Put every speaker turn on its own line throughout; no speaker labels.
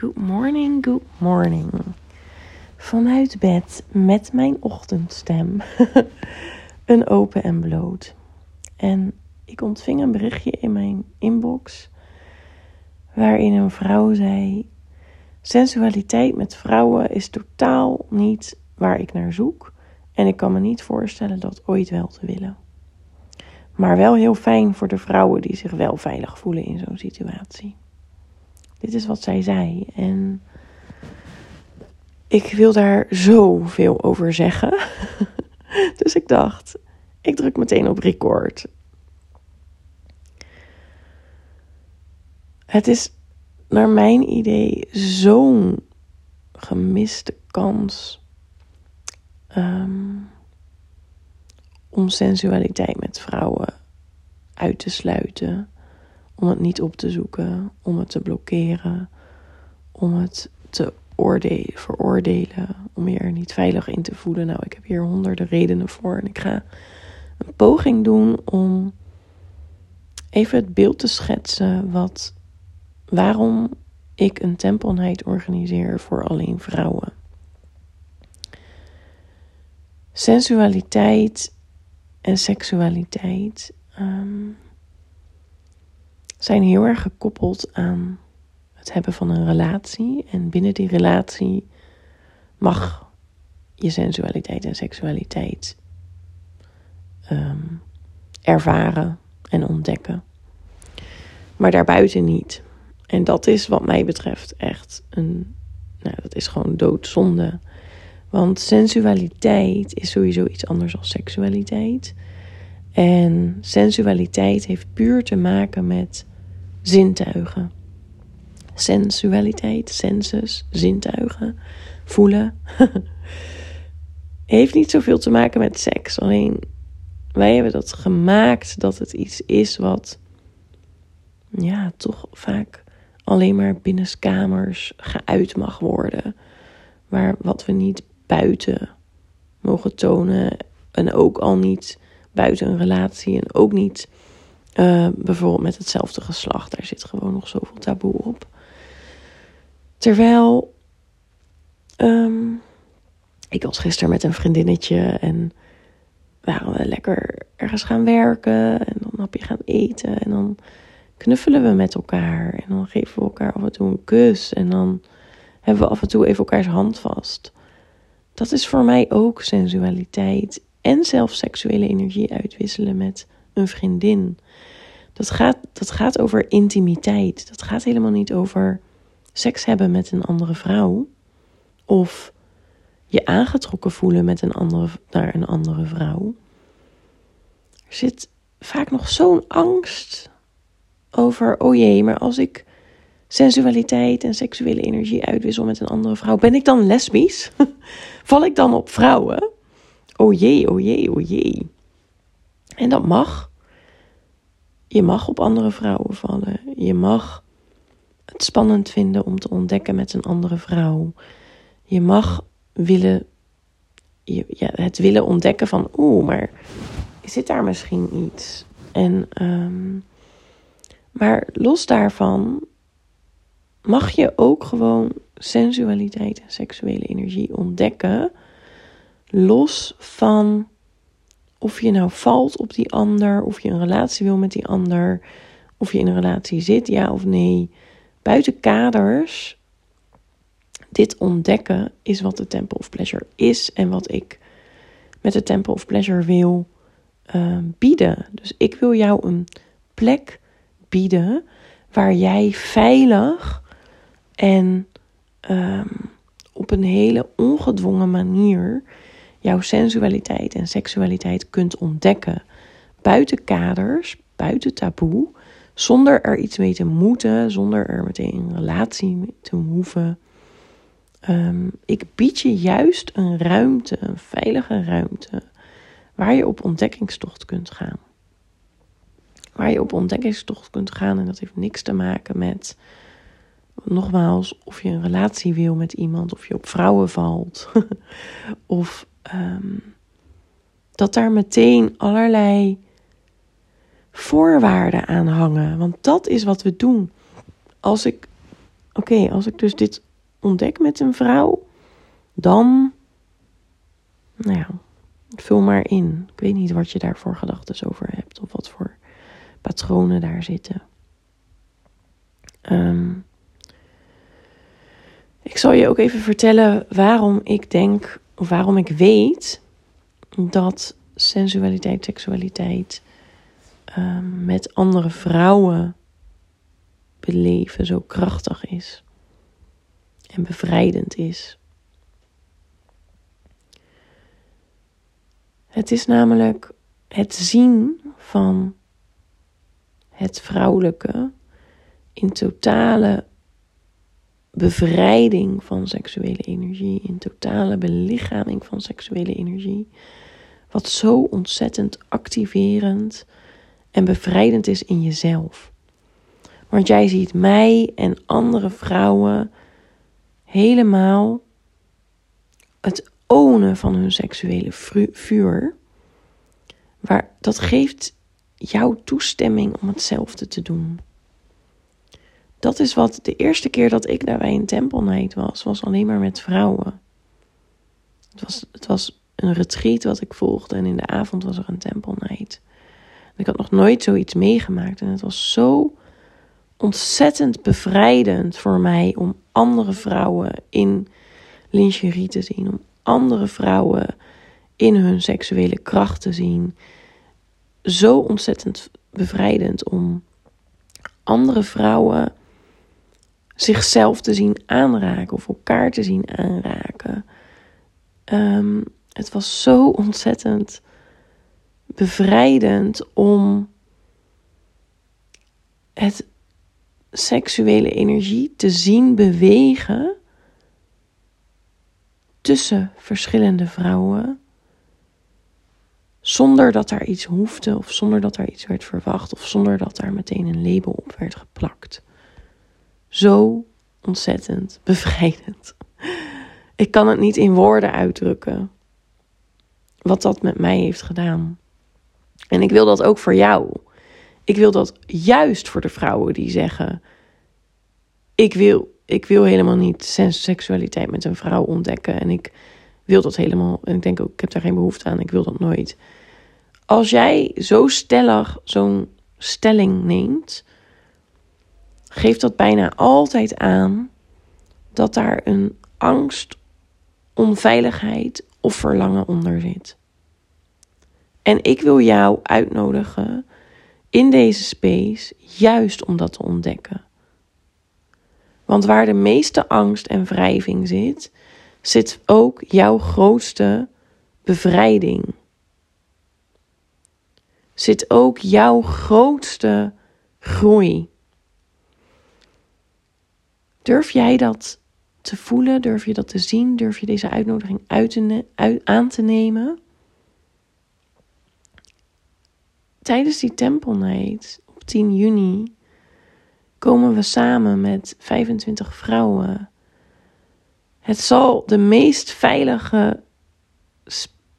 Good morning, good morning. Vanuit bed met mijn ochtendstem. een open en bloot. En ik ontving een berichtje in mijn inbox. Waarin een vrouw zei: Sensualiteit met vrouwen is totaal niet waar ik naar zoek. En ik kan me niet voorstellen dat ooit wel te willen. Maar wel heel fijn voor de vrouwen die zich wel veilig voelen in zo'n situatie. Dit is wat zij zei. En ik wil daar zoveel over zeggen. dus ik dacht, ik druk meteen op record. Het is naar mijn idee zo'n gemiste kans ehm, om sensualiteit met vrouwen uit te sluiten om het niet op te zoeken, om het te blokkeren, om het te oordelen, veroordelen, om je er niet veilig in te voelen. Nou, ik heb hier honderden redenen voor en ik ga een poging doen om even het beeld te schetsen wat, waarom ik een tempelnight organiseer voor alleen vrouwen. Sensualiteit en seksualiteit zijn heel erg gekoppeld aan het hebben van een relatie. En binnen die relatie mag je sensualiteit en seksualiteit ehm, ervaren en ontdekken. Maar daarbuiten niet. En dat is wat mij betreft echt een. Nou, dat is gewoon doodzonde. Want sensualiteit is sowieso iets anders dan seksualiteit. En sensualiteit heeft puur te maken met zintuigen. Sensualiteit, sensus, zintuigen, voelen. heeft niet zoveel te maken met seks. Alleen wij hebben dat gemaakt dat het iets is wat, ja, toch vaak alleen maar binnenskamers geuit mag worden. Waar wat we niet buiten mogen tonen en ook al niet buiten een relatie en ook niet uh, bijvoorbeeld met hetzelfde geslacht. Daar zit gewoon nog zoveel taboe op. Terwijl um, ik was gisteren met een vriendinnetje en waren we lekker ergens gaan werken en dan heb je gaan eten en dan knuffelen we met elkaar en dan geven we elkaar af en toe een kus en dan hebben we af en toe even elkaars hand vast. Dat is voor mij ook sensualiteit en zelfs seksuele energie uitwisselen met een vriendin. Dat gaat, dat gaat over intimiteit. Dat gaat helemaal niet over seks hebben met een andere vrouw. Of je aangetrokken voelen met een andere, naar een andere vrouw. Er zit vaak nog zo'n angst over, oh jee, maar als ik sensualiteit en seksuele energie uitwissel met een andere vrouw, ben ik dan lesbisch? Val ik dan op vrouwen? Oh jee, oh jee, oh jee. En dat mag. Je mag op andere vrouwen vallen. Je mag het spannend vinden om te ontdekken met een andere vrouw. Je mag willen, ja, het willen ontdekken van, oeh, maar zit daar misschien iets? En, um, maar los daarvan mag je ook gewoon sensualiteit en seksuele energie ontdekken. Los van of je nou valt op die ander, of je een relatie wil met die ander, of je in een relatie zit, ja of nee. Buiten kaders, dit ontdekken is wat de Temple of Pleasure is en wat ik met de Temple of Pleasure wil uh, bieden. Dus ik wil jou een plek bieden waar jij veilig en um, op een hele ongedwongen manier jouw sensualiteit en seksualiteit kunt ontdekken. Buiten kaders, buiten taboe, zonder er iets mee te moeten, zonder er meteen een relatie mee te hoeven. Um, ik bied je juist een ruimte, een veilige ruimte, waar je op ontdekkingstocht kunt gaan. Waar je op ontdekkingstocht kunt gaan en dat heeft niks te maken met, nogmaals, of je een relatie wil met iemand, of je op vrouwen valt, of um, dat daar meteen allerlei voorwaarden aan hangen. Want dat is wat we doen. Als ik, oké, als ik dus dit ontdek met een vrouw, dan, nou ja, vul maar in. Ik weet niet wat je daar voor gedachten over hebt of wat voor patronen daar zitten. Ehm, ik zal je ook even vertellen waarom ik denk, waarom ik weet dat sensualiteit, seksualiteit um, met andere vrouwen beleven zo krachtig is en bevrijdend is. Het is namelijk het zien van het vrouwelijke in totale bevrijding van seksuele energie, in totale belichaming van seksuele energie, wat zo ontzettend activerend en bevrijdend is in jezelf. Want jij ziet mij en andere vrouwen helemaal het ownen van hun seksuele vuur. Waar, dat geeft jouw toestemming om hetzelfde te doen. Dat is wat de eerste keer dat ik daar bij een tempelnight was, was alleen maar met vrouwen. Het was, het was een retreat wat ik volgde en in de avond was er een tempelnight. Ik had nog nooit zoiets meegemaakt en het was zo ontzettend bevrijdend voor mij om andere vrouwen in lingerie te zien, om andere vrouwen in hun seksuele kracht te zien. Zo ontzettend bevrijdend om andere vrouwen zichzelf te zien aanraken of elkaar te zien aanraken. Um, het was zo ontzettend bevrijdend om het seksuele energie te zien bewegen tussen verschillende vrouwen. Zonder dat daar iets hoefde, of zonder dat daar iets werd verwacht, of zonder dat daar meteen een label op werd geplakt. Zo ontzettend bevrijdend. Ik kan het niet in woorden uitdrukken. Wat dat met mij heeft gedaan. En ik wil dat ook voor jou. Ik wil dat juist voor de vrouwen die zeggen: ik wil, ik wil helemaal niet seksualiteit met een vrouw ontdekken. En ik wil dat helemaal. En ik denk ook, ik heb daar geen behoefte aan. Ik wil dat nooit. Als jij zo stellig zo'n stelling neemt, geeft dat bijna altijd aan dat daar een angst, onveiligheid of verlangen onder zit. En ik wil jou uitnodigen in deze space juist om dat te ontdekken. Want waar de meeste angst en wrijving zit, zit ook jouw grootste bevrijding. Zit ook jouw grootste groei. Durf jij dat te voelen? Durf je dat te zien? Durf je deze uitnodiging uit aan te nemen? Tijdens die tempelnight op 10 juni komen we samen met 25 vrouwen. Het zal de meest veilige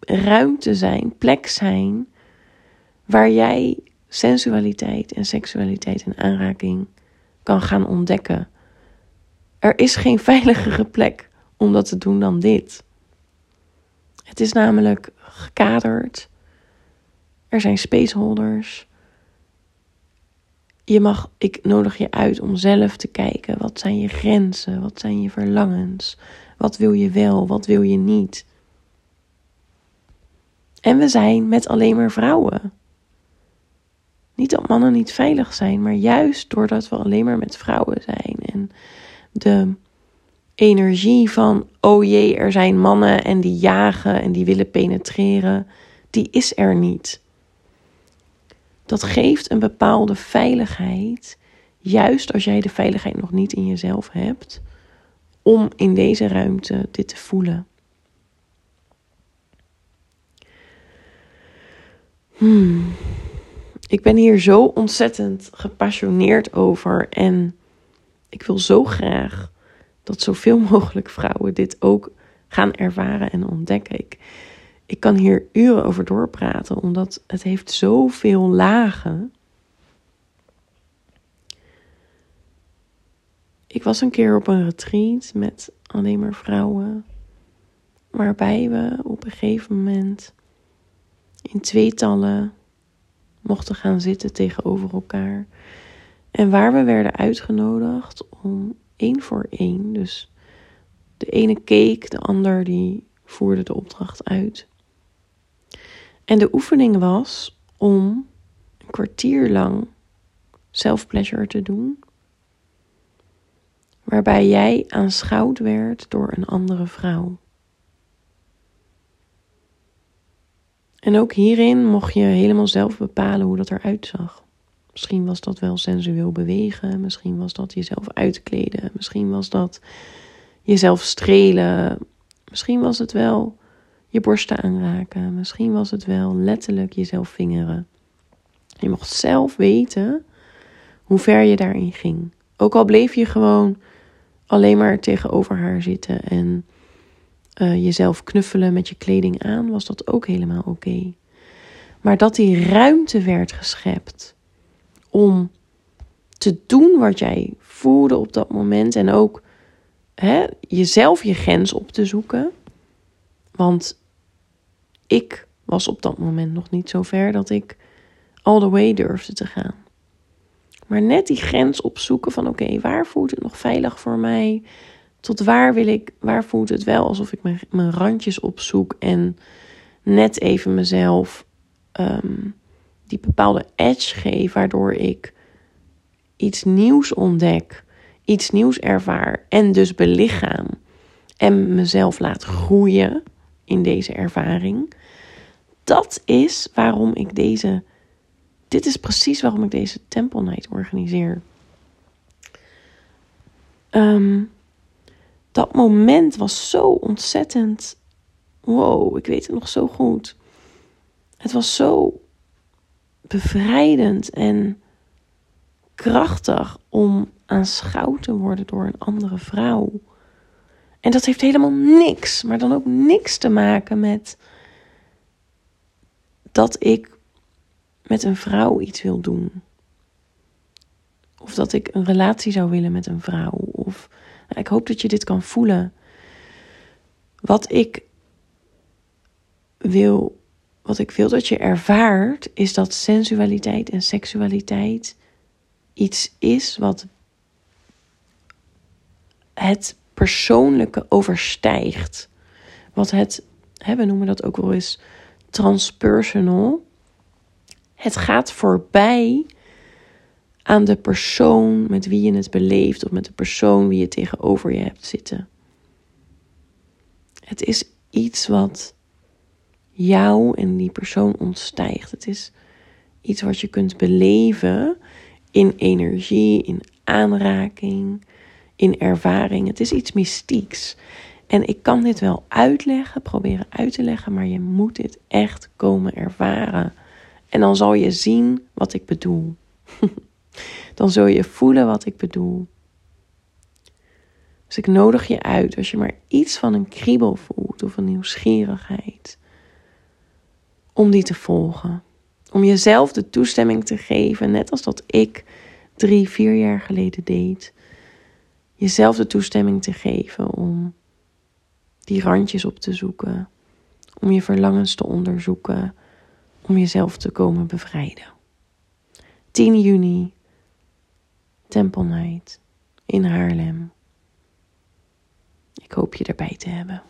ruimte zijn, plek zijn, waar jij sensualiteit en seksualiteit en aanraking kan gaan ontdekken. Er is geen veiligere plek om dat te doen dan dit. Het is namelijk gekaderd. Er zijn spaceholders. Je mag, ik nodig je uit om zelf te kijken. Wat zijn je grenzen? Wat zijn je verlangens? Wat wil je wel? Wat wil je niet? En we zijn met alleen maar vrouwen. Niet dat mannen niet veilig zijn, maar juist doordat we alleen maar met vrouwen zijn. En de energie van, oh jee, er zijn mannen en die jagen en die willen penetreren, die is er niet. Dat geeft een bepaalde veiligheid, juist als jij de veiligheid nog niet in jezelf hebt, om in deze ruimte dit te voelen. Hmm. Ik ben hier zo ontzettend gepassioneerd over en ik wil zo graag dat zoveel mogelijk vrouwen dit ook gaan ervaren en ontdekken. Ik, ik kan hier uren over doorpraten, omdat het heeft zoveel lagen. ik was een keer op een retreat met alleen maar vrouwen. Waarbij we op een gegeven moment in tweetallen mochten gaan zitten tegenover elkaar. En waar we werden uitgenodigd om één voor één. Dus de ene keek, de ander die voerde de opdracht uit. En de oefening was om een kwartier lang self-pleasure te doen. Waarbij jij aanschouwd werd door een andere vrouw. En ook hierin mocht je helemaal zelf bepalen hoe dat eruit zag. Misschien was dat wel sensueel bewegen, misschien was dat jezelf uitkleden, misschien was dat jezelf strelen, misschien was het wel je borsten aanraken, misschien was het wel letterlijk jezelf vingeren. Je mocht zelf weten hoe ver je daarin ging. Ook al bleef je gewoon alleen maar tegenover haar zitten en uh, jezelf knuffelen met je kleding aan, was dat ook helemaal oké. Maar dat die ruimte werd geschept om te doen wat jij voelde op dat moment en ook hè, jezelf je grens op te zoeken. Want ik was op dat moment nog niet zo ver dat ik all the way durfde te gaan. Maar net die grens opzoeken van oké, waar voelt het nog veilig voor mij? Tot waar wil ik, waar voelt het wel alsof ik mijn, randjes opzoek en net even mezelf ehm, die bepaalde edge geef, waardoor ik iets nieuws ontdek, iets nieuws ervaar en dus belichaam en mezelf laat groeien in deze ervaring. Dat is waarom ik deze, dit is precies waarom ik deze Temple Night organiseer. Um, dat moment was zo ontzettend. Wow, ik weet het nog zo goed. Het was zo bevrijdend en krachtig om aanschouwd te worden door een andere vrouw. En dat heeft helemaal niks, maar dan ook niks te maken met dat ik met een vrouw iets wil doen. Of dat ik een relatie zou willen met een vrouw. Of ik hoop dat je dit kan voelen. Wat ik wil, wat ik wil dat je ervaart, is dat sensualiteit en seksualiteit iets is wat het persoonlijke overstijgt. Wat het, hè, we noemen dat ook wel eens transpersonal. Het gaat voorbij aan de persoon met wie je het beleeft of met de persoon wie je tegenover je hebt zitten. Het is iets wat jou en die persoon ontstijgt. Het is iets wat je kunt beleven in energie, in aanraking, in ervaring. Het is iets mystieks. En ik kan dit wel uitleggen, proberen uit te leggen, maar je moet dit echt komen ervaren. En dan zal je zien wat ik bedoel. dan zul je voelen wat ik bedoel. Dus ik nodig je uit, als je maar iets van een kriebel voelt of een nieuwsgierigheid, om die te volgen. Om jezelf de toestemming te geven, net als dat ik drie, vier jaar geleden deed. Jezelf de toestemming te geven om die randjes op te zoeken, om je verlangens te onderzoeken, om jezelf te komen bevrijden. 10 juni Temple in Haarlem. Ik hoop je erbij te hebben.